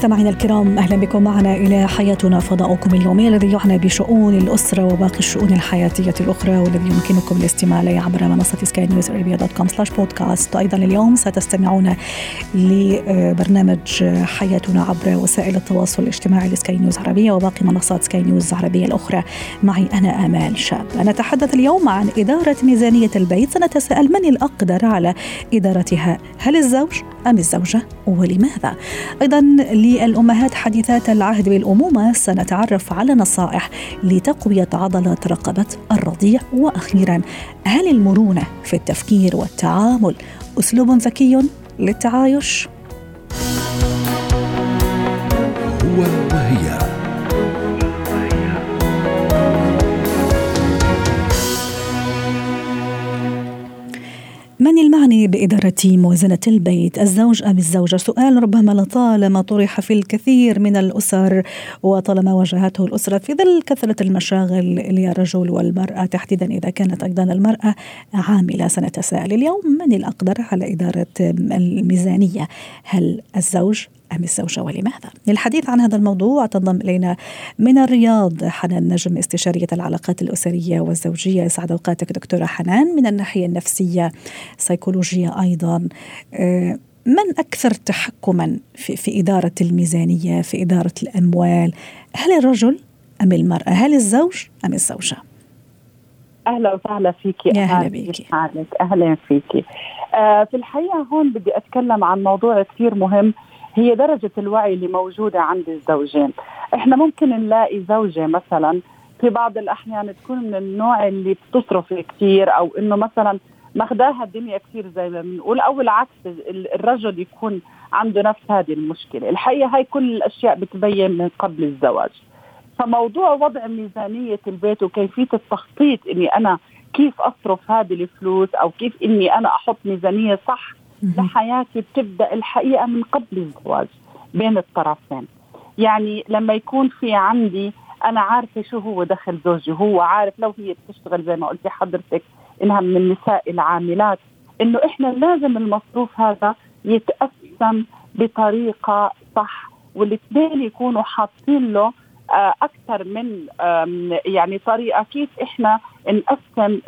مستمعينا الكرام أهلا بكم معنا إلى حياتنا فضاؤكم اليومي الذي يعنى بشؤون الأسرة وباقي الشؤون الحياتية الأخرى والذي يمكنكم الاستماع إليه عبر منصة Sky News Arabia dot com slash podcast وأيضا اليوم ستستمعون لبرنامج حياتنا عبر وسائل التواصل الاجتماعي لسكاي نيوز عربية وباقي منصات سكاي نيوز العربيه الأخرى. معي أنا آمال شاب. نتحدث اليوم عن إدارة ميزانية البيت. سنتساءل من الأقدر على إدارتها؟ هل الزوج أم الزوجة؟ ولماذا؟ أيضا للأمهات حديثات العهد بالأمومة سنتعرف على نصائح لتقوية عضلات رقبة الرضيع وأخيرا هل المرونة في التفكير والتعامل أسلوب ذكي للتعايش؟ من المعني بإدارة موازنة البيت؟ الزوج أم الزوجة؟ سؤال ربما لطالما طرح في الكثير من الأسر وطالما واجهته الأسرة في ظل كثرة المشاغل للرجل والمرأة. تحديدا إذا كانت أيضا المرأة عاملة سنتساءل اليوم من الأقدر على إدارة الميزانية؟ هل الزوج أم الزوجة ولماذا؟ للحديث عن هذا الموضوع تنضم إلينا من الرياض حنان نجم استشارية العلاقات الأسرية والزوجية. يسعد أوقاتك دكتورة حنان. من الناحية النفسية سيكولوجية أيضا. من أكثر تحكما في, في إدارة الميزانية في إدارة الأموال؟ هل الرجل أم المرأة؟ هل الزوج أم الزوجة؟ أهلا وسهلا فيكي. يا هلا بيكي. أهلا فيكي. آه في الحقيقة هون بدي أتكلم عن موضوع كثير مهم. هي درجة الوعي اللي موجودة عند الزوجين. إحنا ممكن نلاقي زوجة مثلا في بعض الأحيان تكون من النوع اللي بتصرف كثير أو إنه مثلا ماخداها الدنيا كثير زي ما بنقول أو العكس الرجل يكون عنده نفس هذه المشكلة. الحقيقة هاي كل الأشياء بتبين من قبل الزواج. فموضوع وضع ميزانية البيت وكيفية التخطيط إني أنا كيف أصرف هذه الفلوس أو كيف إني أنا أحط ميزانية صح لحياتي بتبدأ الحقيقة من قبل الزواج بين الطرفين. يعني لما يكون في عندي أنا عارفة شو هو دخل زوجي هو عارف لو هي بتشتغل زي ما قلتي حضرتك إنها من النساء العاملات إنه إحنا لازم المصروف هذا يتقسم بطريقة صح والاثنين يكونوا حاطين له أكثر من يعني طريقة كيف إحنا نقسم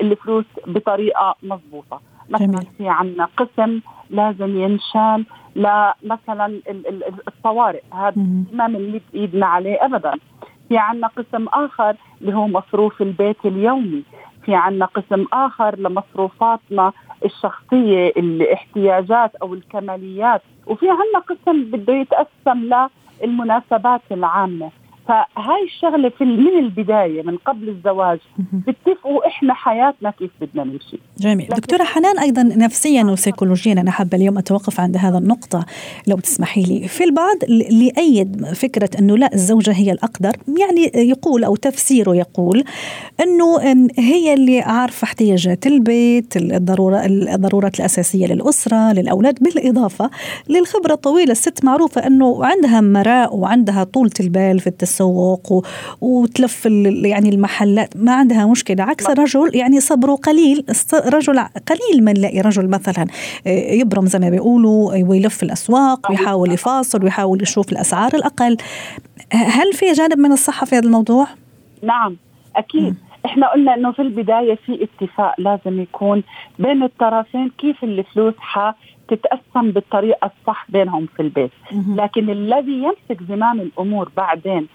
الفلوس بطريقة مضبوطة. مثلا في عندنا قسم لازم ينشال لمثلا الطوارئ. هذا ما بنمد ايدنا عليه ابدا. في عندنا قسم آخر اللي هو مصروف البيت اليومي. في عندنا قسم آخر لمصروفاتنا الشخصية الاحتياجات أو الكماليات. وفي عندنا قسم بده يتقسم للمناسبات العامة. فهاي الشغلة في من البداية من قبل الزواج بتفقوا إحنا حياتنا كيف بدنا نمشي. جميل. دكتورة حنان أيضا نفسيا وسيكولوجيا أنا حابة اليوم أتوقف عند هذا النقطة لو تسمحي لي. في البعض اللي يأيد فكرة أنه لا الزوجة هي الأقدر يعني يقول أو تفسيره يقول أنه هي اللي عارفة احتياجات البيت الضروره الضرورات الأساسية للأسرة للأولاد بالإضافة للخبرة الطويلة الست معروفة أنه عندها مراء وعندها طولة البال في التسوق التسوق وتلف يعني المحلات. ما عندها مشكلة عكس الرجل يعني صبره قليل رجل قليل ما نلاقي رجل مثلا يبرم زي ما بيقولوا ويلف الأسواق ويحاول يفاصل ويحاول يشوف الأسعار الأقل. هل في جانب من الصحة في هذا الموضوع؟ نعم أكيد. م. إحنا قلنا إنه في البداية في اتفاق لازم يكون بين الطرفين كيف الفلوس تتقسم بالطريقة الصح بينهم في البيت. لكن الذي يمسك زمام الأمور بعدين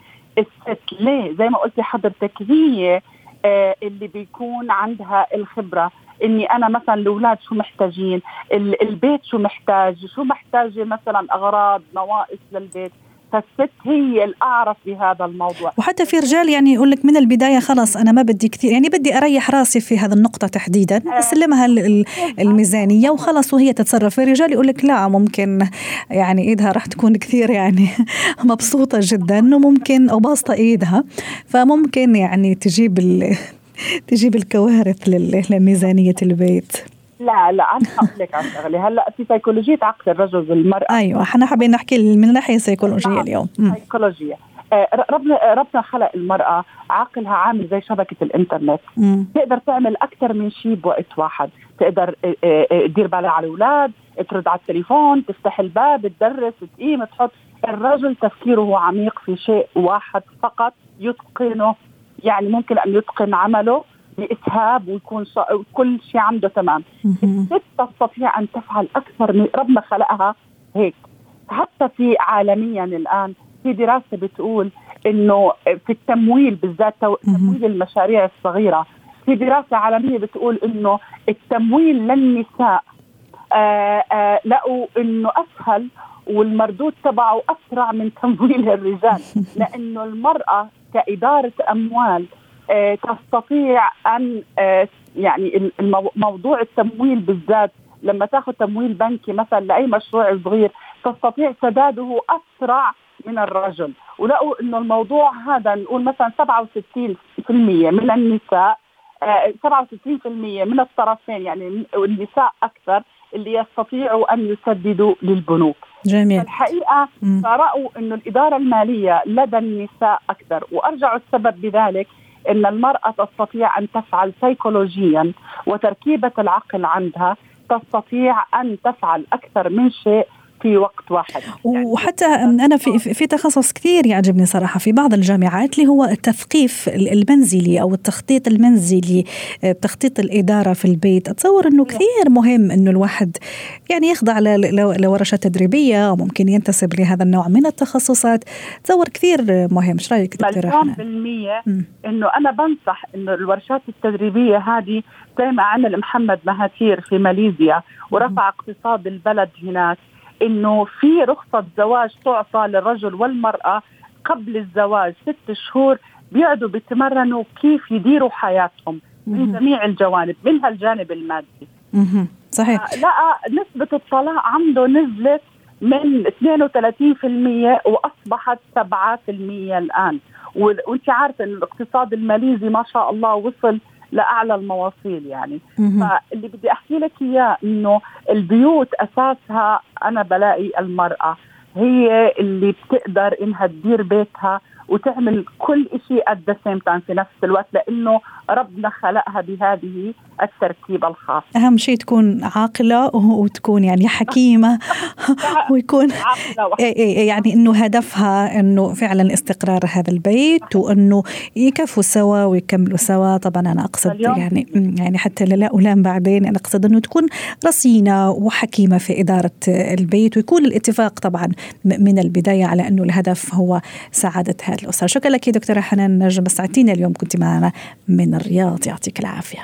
ليه زي ما قلتي حضرتك هي آه اللي بيكون عندها الخبرة. إني أنا مثلا الأولاد شو محتاجين؟ البيت شو محتاج؟ شو محتاجة مثلا أغراض نواقص للبيت؟ فالست هي الأعرف بهذا الموضوع. وحتى في رجال يعني يقول لك من البداية خلاص أنا ما بدي كثير يعني بدي أريح راسي في هذه النقطة تحديدا أسلمها الميزانية وخلاص وهي تتصرف. في رجال يقول لك لا ممكن يعني إيدها راح تكون كثير يعني مبسوطة جدا وممكن أو باسطه إيدها فممكن يعني تجيب تجيب الكوارث لميزانية البيت. لا لا أنا هقول لك على شغلة. هلأ في سيكولوجيه عقد الرجل والمراه أيوه إحنا حابين نحكي من الناحيه السيكولوجيه اليوم. سيكولوجيه آه، ربنا ربنا خلق المرأة عقلها عامل زي شبكة الإنترنت. مم. تقدر تعمل أكثر من شيء بوقت واحد. تقدر آه، آه، آه، تدير بالها على الأولاد ترد على التليفون تفتح الباب تدرس تقيم تحط. الرجل تفكيره عميق في شيء واحد فقط يتقنه. يعني ممكن أن يتقن عمله باسهاب ويكون ص... كل شيء عنده تمام. الست تستطيع أن تفعل أكثر من ربنا خلقها هيك حتى في عالميا الآن في دراسة بتقول إنه في التمويل بالذات. تمويل المشاريع الصغيرة في دراسة عالمية بتقول إنه التمويل للنساء آه آه لقوا إنه أسهل والمردود تبعه أسرع من تمويل الرجال لأنه المرأة كإدارة أموال تستطيع أن آه يعني موضوع التمويل بالذات لما تاخذ تمويل بنكي مثلا لأي مشروع صغير تستطيع سداده أسرع من الرجل. ولقوا إنه الموضوع هذا نقول مثلا 67% من النساء آه، 67% من الطرفين يعني النساء أكثر اللي يستطيعوا أن يسددوا للبنوك. جميل. فالحقيقة مم. فرأوا إنه الإدارة المالية لدى النساء أكثر. وارجعوا السبب بذلك إن المرأة تستطيع أن تفعل سيكولوجيا وتركيبة العقل عندها تستطيع أن تفعل أكثر من شيء في وقت واحد. يعني وحتى أنا في في تخصص كثير يعجبني صراحة في بعض الجامعات اللي هو التثقيف المنزلي أو التخطيط المنزلي آه، تخطيط الإدارة في البيت. أتصور إنه كثير مهم إنه الواحد يعني يخضع ل- ل- لورشات تدريبية أو ممكن ينتسب لهذا النوع من التخصصات. تصور كثير مهم. إيش رأيك دكتورة حنان؟ بالمية. إنه أنا بنصح إنه الورشات التدريبية هذه زي ما عمل محمد مهاتير في ماليزيا ورفع اقتصاد البلد هناك. إنه في رخصة زواج تعطى للرجل والمرأة قبل الزواج ست شهور بيقعدوا بيتمرنوا كيف يديروا حياتهم من. جميع الجوانب منها الجانب المادي. صحيح لقى نسبة الطلاق عنده نزلت من 32% وأصبحت 7% الآن وأنت عارفة إن الاقتصاد الماليزي ما شاء الله وصل لأعلى المواصيل يعني مهم. فاللي بدي أحكي لك إياه إنه البيوت أساسها أنا بلاقي المرأة هي اللي بتقدر إنها تدير بيتها وتعمل كل شيء at the same time في نفس الوقت لأنه ربنا خلقها بهذه التركيبه الخاصه أهم شيء تكون عاقلة وتكون يعني حكيمة ويكون وح- إيه إيه يعني إنه هدفها إنه فعلا استقرار هذا البيت وإنه يكفوا سوا ويكملوا سوا. طبعا أنا أقصد يعني يعني حتى لا الام بعدين أنا أقصد إنه تكون رصينة وحكيمة في إدارة البيت ويكون الاتفاق طبعا من البداية على إنه الهدف هو سعادة هذه الأسرة. شكرا لك دكتورة حنان نجم ساعتين اليوم. كنت معنا من الرياض. يعطيك العافية.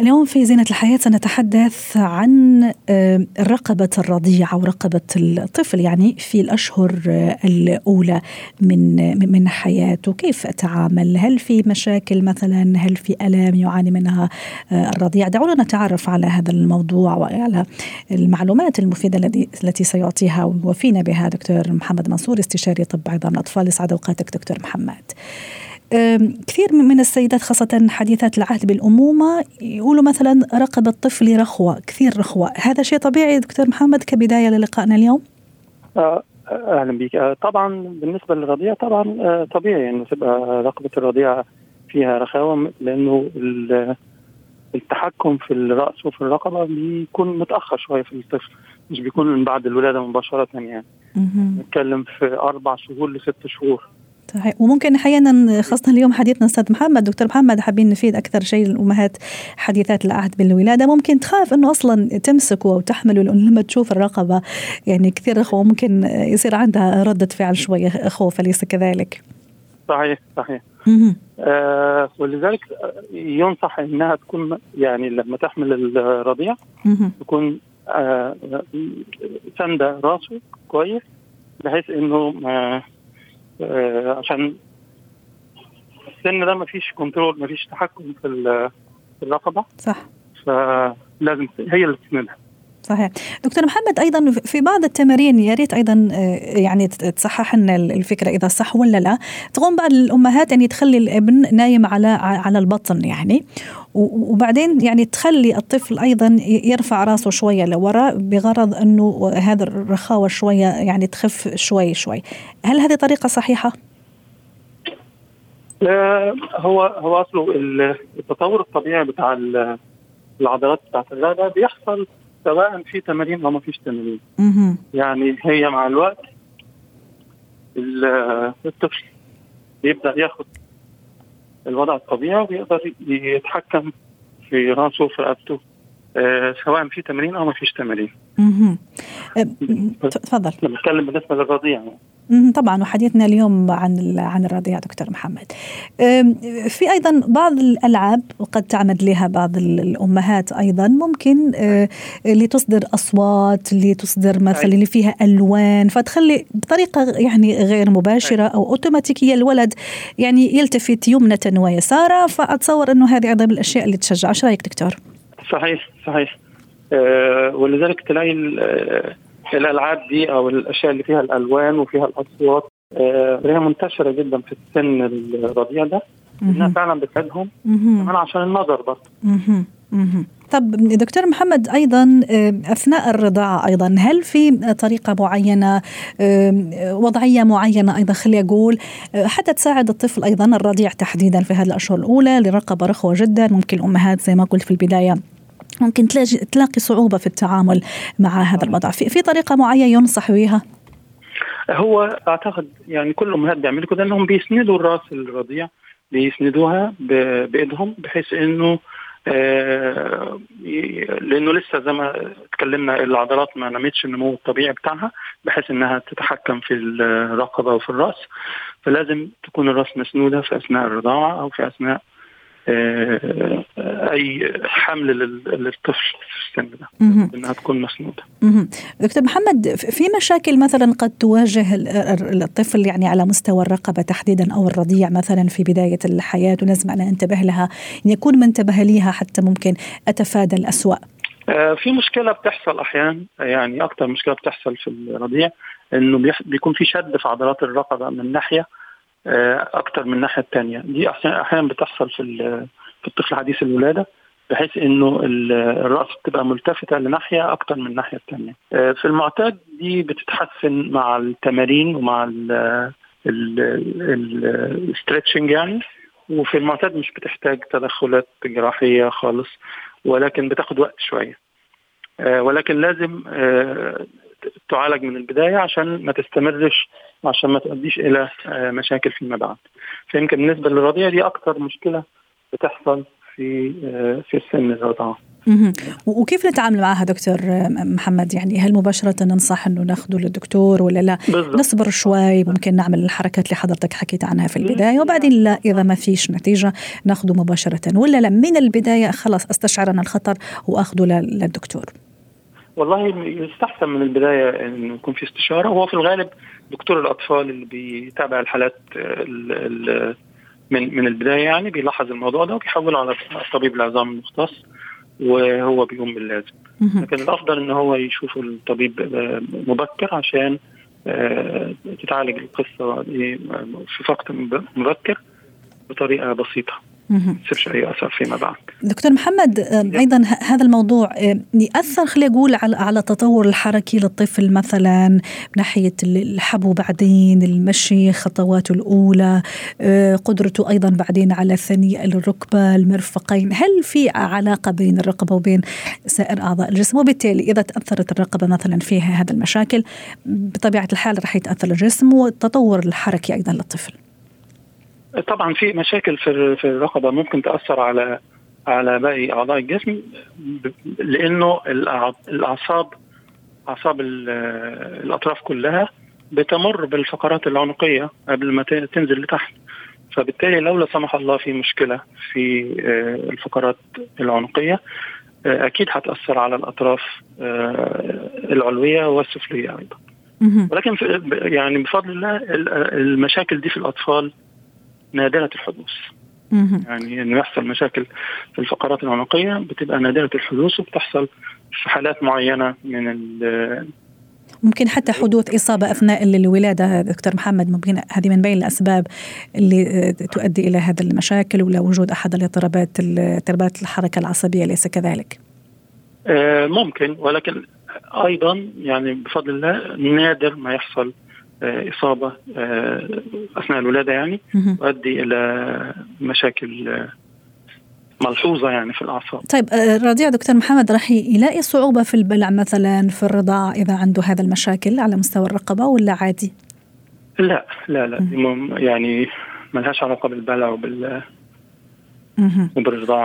اليوم في زينة الحياة سنتحدث عن آه، رقبة الرضيع أو رقبة الطفل يعني في الأشهر آه، الأولى من من حياته. كيف أتعامل؟ هل في مشاكل مثلا؟ هل في ألام يعاني منها آه، الرضيع؟ دعونا نتعرف على هذا الموضوع وعلى المعلومات المفيدة التي سيعطيها ويوفينا بها دكتور محمد منصور استشاري طب عظام الأطفال. يسعد أوقاتك دكتور محمد. كثير من السيدات خاصة حديثات العهد بالأمومة يقولوا مثلا رقبة طفلي رخوة كثير رخوة. هذا شيء طبيعي دكتور محمد كبداية للقائنا اليوم؟ آه، أهلا بيك آه، طبعا بالنسبة للرضيع طبعا آه، طبيعي إنه تبقى رقبة الرضيع فيها رخاوة لأنه ال- التحكم في الرأس وفي الرقبة بيكون متأخر شوية في الطفل مش بيكون من بعد الولادة مباشرة يعني. نتكلم في أربع شهور لست شهور. صحيح وممكن أحيانا خاصة اليوم حديثنا أستاذ محمد دكتور محمد حابين نفيد أكثر شيء الامهات حديثات العهد بالولادة ممكن تخاف إنه أصلا تمسكه أو تحمله لأنه لما تشوف الرقبة يعني كثير أخوة ممكن يصير عندها ردة فعل شوية خوف اليس كذلك؟ صحيح صحيح. آه ولذلك ينصح إنها تكون يعني لما تحمل الرضيع. تكون آه، ساندة راسه كويس بحيث إنه آه، عشان السن ده مفيش كنترول مفيش تحكم في ال- في الرقبة. صح. فلازم هي اللي تسندها. صحيح. دكتور محمد أيضا في بعض التمارين يا ريت أيضا آه، يعني تصحح لنا الفكرة إذا صح ولا لا. تقوم بعض الأمهات يعني تخلي الابن نايم على على البطن يعني. وبعدين يعني تخلي الطفل أيضا يرفع راسه شوية لورا بغرض إنه هذا الرخاوة شوية يعني تخف شوي شوي. هل هذه طريقة صحيحة؟ لا هو هو أصله التطور الطبيعي بتاع العضلات بتاعت الرقبه بيحصل سواء في تمارين أو ما فيش تمارين. يعني هي مع الوقت الطفل بيبدا ياخد الوضع الطبيعي ويقدر يتحكم في راسه وفي رقبته آه سواء في تمارين أو ما فيش تمارين. تفضل. بنتكلم بالنسبة للرضيع يعني. طبعا وحديثنا اليوم عن عن الرضيع دكتور محمد. في أيضا بعض الألعاب وقد تعمد لها بعض الأمهات أيضا ممكن لتصدر أصوات لتصدر مثلا اللي فيها ألوان فتخلي بطريقة يعني غير مباشرة أو أوتوماتيكية الولد يعني يلتفت يمنة ويسارا فأتصور إنه هذه أيضا من الأشياء اللي تشجع، إيش رأيك دكتور؟ صحيح صحيح. أه ولذلك تلاقي الألعاب دي أو الأشياء اللي فيها الألوان وفيها الأصوات آه هي منتشرة جدا في السن الرضيع ده. إنها فعلا بتساعدهم كمان عشان النظر برضه. طب دكتور محمد أيضا آه، أثناء الرضاعه أيضا هل في طريقة معينة آه، وضعية معينة أيضا؟ خلي أقول حتى تساعد الطفل أيضا الرضيع تحديدا في هذه الاشهر الأولى لرقبة رخوة جدا ممكن الامهات زي ما قلت في البداية ممكن تلاقي صعوبة في التعامل مع هذا الوضع. في, طريقة معينة ينصح بها؟ هو أعتقد يعني كل الامهات بيعملوا كده أنهم بيسندوا الرأس الرضيع بيسندوها بإيدهم بحيث إنه آه لأنه لسه زي ما اتكلمنا العضلات ما نمتش النمو الطبيعي بتاعها بحيث إنها تتحكم في الرقبة وفي الرأس. فلازم تكون الرأس مسنودة في أثناء الرضاعة أو في أثناء أي حمل للطفل في السن ده إنها تكون مسنودة. دكتور محمد في مشاكل مثلا قد تواجه الطفل يعني على مستوى الرقبة تحديدا أو الرضيع مثلا في بداية الحياة ولازم أنا أنتبه لها إن يكون منتبه ليها حتى ممكن أتفادى الاسوء. آه، في مشكلة بتحصل أحيانا يعني أكثر مشكلة بتحصل في الرضيع إنه بيكون في شد في عضلات الرقبة من ناحية آه، أكتر من الناحية الثانية دي أحيانا بتحصل في في الطفل حديث الولادة بحيث إنه الرأس بتبقى ملتفتة لناحية أكتر من الناحية الثانية. آه، في المعتاد دي بتتحسن مع التمارين ومع الستريتشنج يعني وفي المعتاد مش بتحتاج تدخلات جراحية خالص ولكن بتاخد وقت شوية. آه، ولكن لازم تعالج من البداية عشان ما تستمرش عشان ما تؤديش إلى آه، مشاكل فيما بعد. فيمكن بالنسبة للرضيع دي أكثر مشكلة بتحصل في آه، في السن الرضاعه. وكيف نتعامل معها دكتور محمد يعني هل مباشرة ننصح إنه ناخذه للدكتور ولا لا بالضبط. نصبر شوي ممكن نعمل الحركات اللي حضرتك حكيت عنها في البداية وبعدين لا إذا ما فيش نتيجة ناخذه مباشرة ولا لا من البداية خلاص استشعر أن الخطر وأخذه للدكتور والله يستحسن من البداية انه يكون في استشارة. وهو في الغالب دكتور الأطفال اللي بيتابع الحالات من من البداية يعني بيلاحظ الموضوع ده وبيحوله على طبيب العظام المختص وهو بيقوم باللازم. لكن الأفضل إن هو يشوف الطبيب مبكر عشان آه، تتعالج القصة دي في وقت مبكر بطريقة بسيطة. يصيرش أي أثر فيما بعد. دكتور محمد أيضا هذا الموضوع يأثر خلينا نقول على على التطور الحركي للطفل مثلا من ناحية الحبو بعدين المشي خطواته الأولى قدرته أيضا بعدين على ثني الركبة المرفقين هل في علاقة بين الرقبه وبين سائر أعضاء الجسم وبالتالي إذا تأثرت الرقبه مثلا فيها هذا المشاكل بطبيعة الحال راح يتأثر الجسم والتطور الحركي أيضا للطفل. طبعا في مشاكل في في الرقبة ممكن تأثر على على باقي أعضاء الجسم لأنه الاعصاب أعصاب الأطراف كلها بتمر بالفقرات العنقية قبل ما تنزل لتحت. فبالتالي لو لا سمح الله في مشكلة في آه، الفقرات العنقية آه، أكيد هتأثر على الأطراف آه، العلوية والسفلية أيضا. ولكن يعني بفضل الله المشاكل دي في الأطفال نادرة الحدوث. يعني إنه يحصل مشاكل في الفقرات العنقية بتبقى نادرة الحدوث وبتحصل في حالات معينة من ال- ممكن حتى حدوث إصابة أثناء الولادة. دكتور محمد ممكن هذه من بين الأسباب اللي آه، تؤدي إلى هذه المشاكل ولا وجود أحد الاضطرابات اضطرابات الحركة العصبية ليس كذلك؟ آه، ممكن ولكن أيضا يعني بفضل الله نادر ما يحصل إصابة آه، أثناء الولادة يعني. تؤدي إلى مشاكل آه، ملحوظة يعني في الأعصاب طيب آه، الرضيع دكتور محمد راح يلاقي صعوبة في البلع مثلا في الرضاعة إذا عنده هذا المشاكل على مستوى الرقبة ولا عادي؟ لا لا لا يعني ملهاش علاقة بالبلع وبال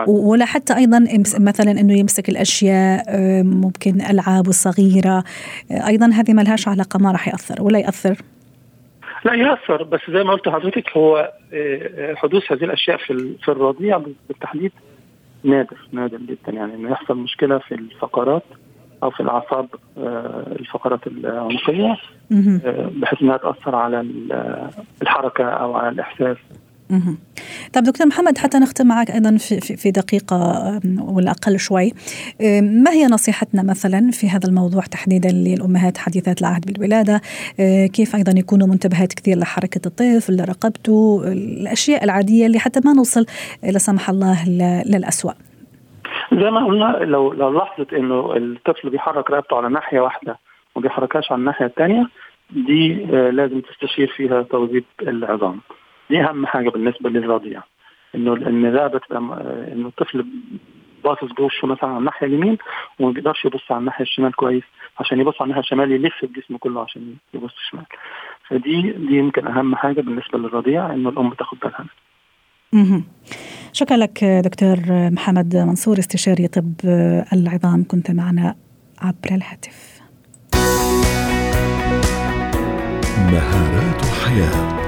ولا حتى أيضا مثلا إنه يمسك الأشياء آه، ممكن العابه الصغيره آه، أيضا هذه ما لهاش علاقة ما راح يأثر ولا يأثر؟ لا يأثر بس زي ما قلت لحضرتك هو آه، حدوث هذه الأشياء في في الرضيع بالتحديد نادر نادر جدا. يعني إنه يحصل مشكلة في الفقرات أو في الأعصاب الفقرات العنقية بحيث إنها تأثر على ال- الحركة أو على الإحساس. طب دكتور محمد حتى نختم معك أيضا في في- دقيقة ولا أقل شوي. ما هي نصيحتنا مثلا في هذا الموضوع تحديدا للأمهات حديثات العهد بالولادة؟ كيف أيضا يكونوا منتبهات كثير لحركة الطفل لرقبته الأشياء العادية اللي حتى ما نوصل لا سمح الله ل- للأسوأ؟ زي ما قلنا لو لو لاحظت إنه الطفل بيحرك رقبته على ناحية واحدة وما بيحركهاش على الناحية الثانية دي آه، لازم تستشير فيها توظيف العظام. دي أهم حاجة بالنسبة للرضيع إنه إن الرقبه تبقى آه، إنه الطفل باصص بوشه مثلا على الناحية اليمين وما بيقدرش يبص على الناحية الشمال كويس عشان يبص على الناحية الشمال يلف الجسم كله عشان يبص شمال. فدي دي يمكن أهم حاجة بالنسبة للرضيع إنه الأم تاخد بالها. منها. شكرا لك دكتور محمد منصور استشاري طب العظام. كنت معنا عبر الهاتف. مهارات حياة.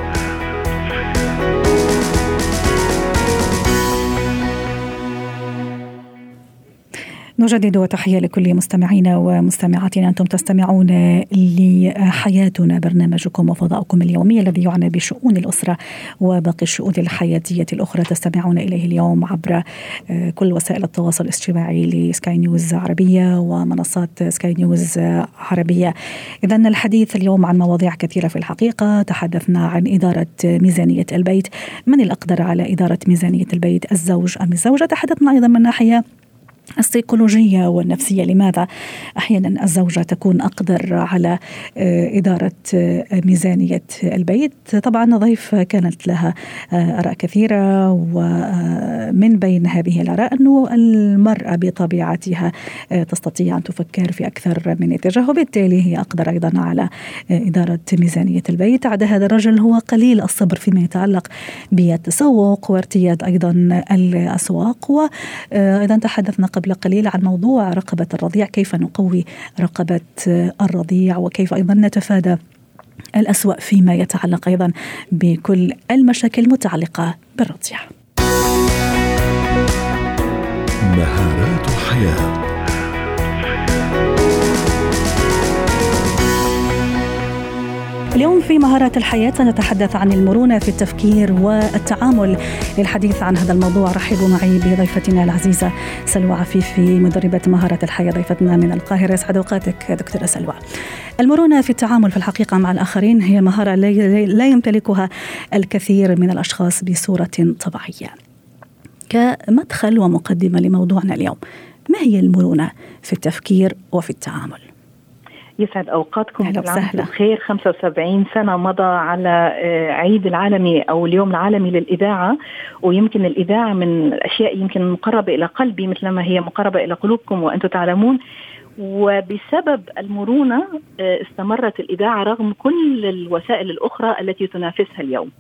نجدد تحية لكل مستمعينا ومستمعاتنا. أنتم تستمعون لحياتنا برنامجكم وفضاؤكم اليومي الذي يعنى بشؤون الأسرة وباقي الشؤون الحياتية الأخرى تستمعون إليه اليوم عبر آه، كل وسائل التواصل الاجتماعي لسكاي نيوز عربية ومنصات سكاي نيوز عربية. إذا الحديث اليوم عن مواضيع كثيرة في الحقيقة. تحدثنا عن إدارة ميزانية البيت. من الأقدر على إدارة ميزانية البيت؟ الزوج أم الزوجة؟ تحدثنا أيضا من ناحية السيكولوجية والنفسية. لماذا أحيانا الزوجة تكون أقدر على آه، إدارة آه، ميزانية البيت؟ طبعا ضيف كانت لها آه، آراء كثيرة ومن بين هذه الآراء أنه المرأة بطبيعتها تستطيع أن تفكر في أكثر من اتجاه وبالتالي هي أقدر أيضا على إدارة ميزانية البيت. عدا هذا الرجل هو قليل الصبر فيما يتعلق بالتسوق وارتياد أيضا الأسواق وأيضا تحدثنا قبل قليل عن موضوع رقبة الرضيع كيف نقوي رقبة الرضيع وكيف أيضا نتفادى الأسوأ فيما يتعلق أيضا بكل المشاكل المتعلقة بالرضيع. مهارات حياة. اليوم في مهارات الحياة سنتحدث عن المرونة في التفكير والتعامل للحديث عن هذا الموضوع. رحبوا معي بضيفتنا العزيزة سلوى عفيفي مدربة مهارات الحياة. ضيفتنا من القاهرة يسعد أوقاتك دكتورة سلوى. المرونة في التعامل في الحقيقة مع الآخرين هي مهارة لا يمتلكها الكثير من الأشخاص بصورة طبيعية. كمدخل ومقدمة لموضوعنا اليوم ما هي المرونة في التفكير وفي التعامل؟ يسعد أوقاتكم وسهلا. بخير 75 سنة مضى على آه، عيد العالمي أو اليوم العالمي للإذاعة. ويمكن الإذاعة من الاشياء يمكن مقربة إلى قلبي مثلما هي مقربة إلى قلوبكم وأنتم تعلمون. وبسبب المرونة آه، استمرت الإذاعة رغم كل الوسائل الأخرى التي تنافسها اليوم.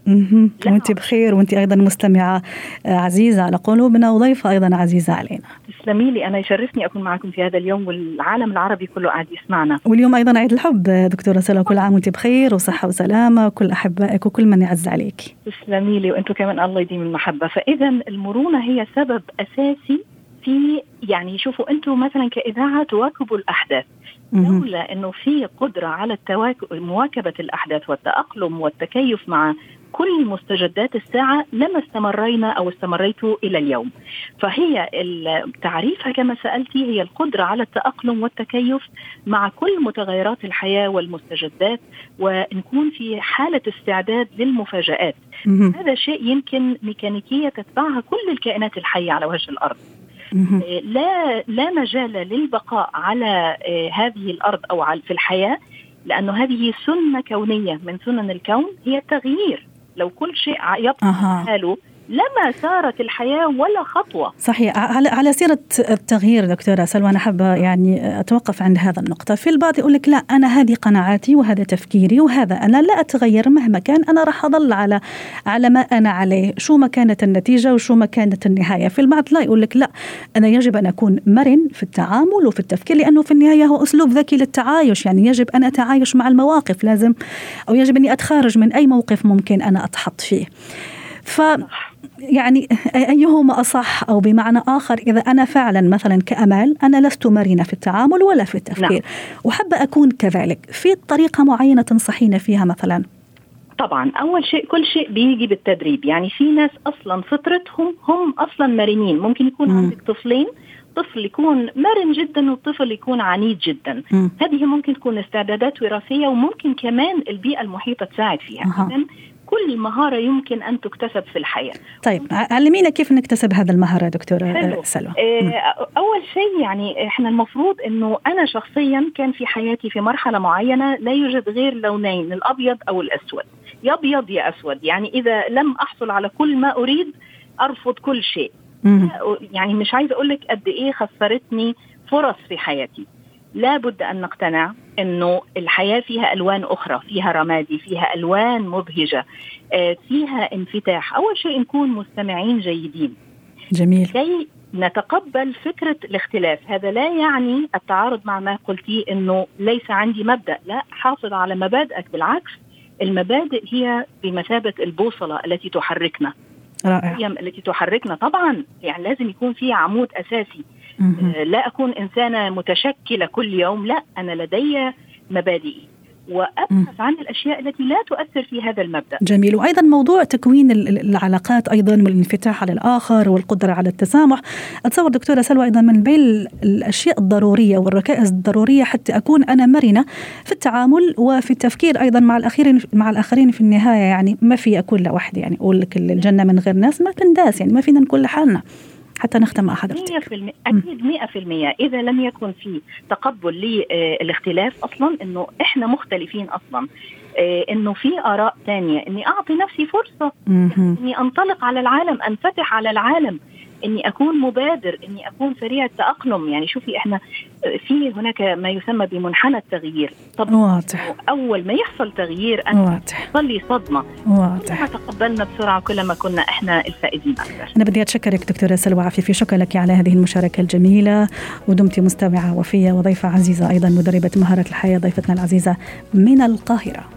وانت بخير. وانت أيضا مستمعة آه، عزيزة على قلوبنا وضيفة أيضا عزيزة علينا. تسلمي لي. أنا يشرفني أكون معكم في هذا اليوم والعالم العربي كله قاعد يسمعنا. واليوم أيضا عيد الحب آه، دكتورة سلوى كل عام وانت بخير وصحة وسلامة وكل أحبائك وكل من يعز عليك. تسلمي لي. وأنتم كمان الله يديم المحبة. فاذا المرونة هي سبب أساسي في يعني شوفوا أنتم مثلا كإذاعة تواكبوا الأحداث. لولا إنه في قدرة على التواكب مواكبة الأحداث والتأقلم والتكيف مع كل مستجدات الساعة لما استمرينا أو استمريت إلى اليوم. فهي تعريفها كما سألتي هي القدرة على التأقلم والتكيف مع كل متغيرات الحياة والمستجدات ونكون في حالة استعداد للمفاجآت. هذا شيء يمكن ميكانيكية تتبعها كل الكائنات الحية على وجه الأرض. لا لا مجال للبقاء على آه، هذه الأرض أو في الحياة لأنه هذه سنة كونية من سنن الكون هي التغيير لو كل شيء يبقى أه. حاله لما سارت الحياة ولا خطوة. صحيح. على على سيرة التغيير دكتورة سلوى أنا حابة يعني أتوقف عند هذا النقطة. في البعض يقول لك لا أنا هذه قناعاتي وهذا تفكيري وهذا أنا لا أتغير مهما كان أنا راح أظل على على ما أنا عليه. شو ما كانت النتيجة وشو ما كانت النهاية. في البعض لا يقول لك لا أنا يجب أن أكون مرن في التعامل وفي التفكير لأنه في النهاية هو أسلوب ذكي للتعايش. يعني يجب أن أتعايش مع المواقف لازم أو يجب أني أتخارج من أي موقف ممكن أنا أتحط فيه. ف يعني أيهما أصح أو بمعنى آخر إذا أنا فعلا مثلا كأمال أنا لست مرنة في التعامل ولا في التفكير. نعم. وحابة أكون كذلك. في طريقة معينة تنصحينا فيها مثلا؟ طبعا. أول شيء كل شيء بيجي بالتدريب. يعني في ناس أصلا فطرتهم هم أصلا مرنين. ممكن يكون م. عندك طفلين. طفل يكون مرن جدا والطفل يكون عنيد جدا. م. هذه ممكن تكون استعدادات وراثية وممكن كمان البيئة المحيطة تساعد فيها. اذا كل مهارة يمكن أن تكتسب في الحياة. طيب علمينا كيف نكتسب هذا المهارة دكتورة حلو. سلوى. آه أول شيء يعني إحنا المفروض أنه أنا شخصيا كان في حياتي في مرحلة معينة لا يوجد غير لونين الأبيض أو الأسود. يا أبيض يا أسود. يعني إذا لم أحصل على كل ما أريد أرفض كل شيء. يعني مش عايزة أقول لك قد إيه خسرتني فرص في حياتي. لابد أن نقتنع. أنه الحياة فيها ألوان أخرى فيها رمادي فيها ألوان مبهجة آه، فيها انفتاح. أول شيء نكون مستمعين جيدين. جميل. كي نتقبل فكرة الاختلاف هذا لا يعني التعارض مع ما قلتيه أنه ليس عندي مبدأ لا حافظ على مبادئك. بالعكس المبادئ هي بمثابة البوصلة التي تحركنا. رائع. التي تحركنا. طبعا يعني لازم يكون في عمود أساسي. لا أكون إنسانة متشكلة كل يوم لا أنا لدي مبادئي وأبحث عن الأشياء التي لا تؤثر في هذا المبدأ. جميل. وأيضا موضوع تكوين العلاقات أيضا والانفتاح على الآخر والقدرة على التسامح، أتصور دكتورة سلوى أيضا من بين الأشياء الضرورية والركائز الضرورية حتى أكون أنا مرنة في التعامل وفي التفكير أيضا مع الاخرين مع الآخرين في النهاية. يعني ما في أكون لوحدي. يعني أقول لك الجنة من غير ناس ما تنداس. يعني ما فينا نكون لحالنا. حتى نختم مع حضرتك. 100% أكيد 100% إذا لم يكن في تقبل للاختلاف أصلا إنه إحنا مختلفين أصلا. آه، إنه في آراء ثانية إني أعطي نفسي فرصة. إني أنطلق على العالم أنفتح على العالم. إني أكون مبادر إني أكون سريع التأقلم. يعني شوفي إحنا في هناك ما يسمى بمنحنى التغيير. طب واضح. أول ما يحصل تغيير أن واضح. لي صدمة. واضح. كلما تقبلنا بسرعة كلما كنا إحنا الفائزين أكثر؟ أنا بدي اتشكرك دكتورة سلوى عفيفي. شكرا لك على هذه المشاركة الجميلة. ودمتي مستمعة وفية وضيفة عزيزة أيضا مدربة مهارة الحياة ضيفتنا العزيزة من القاهرة.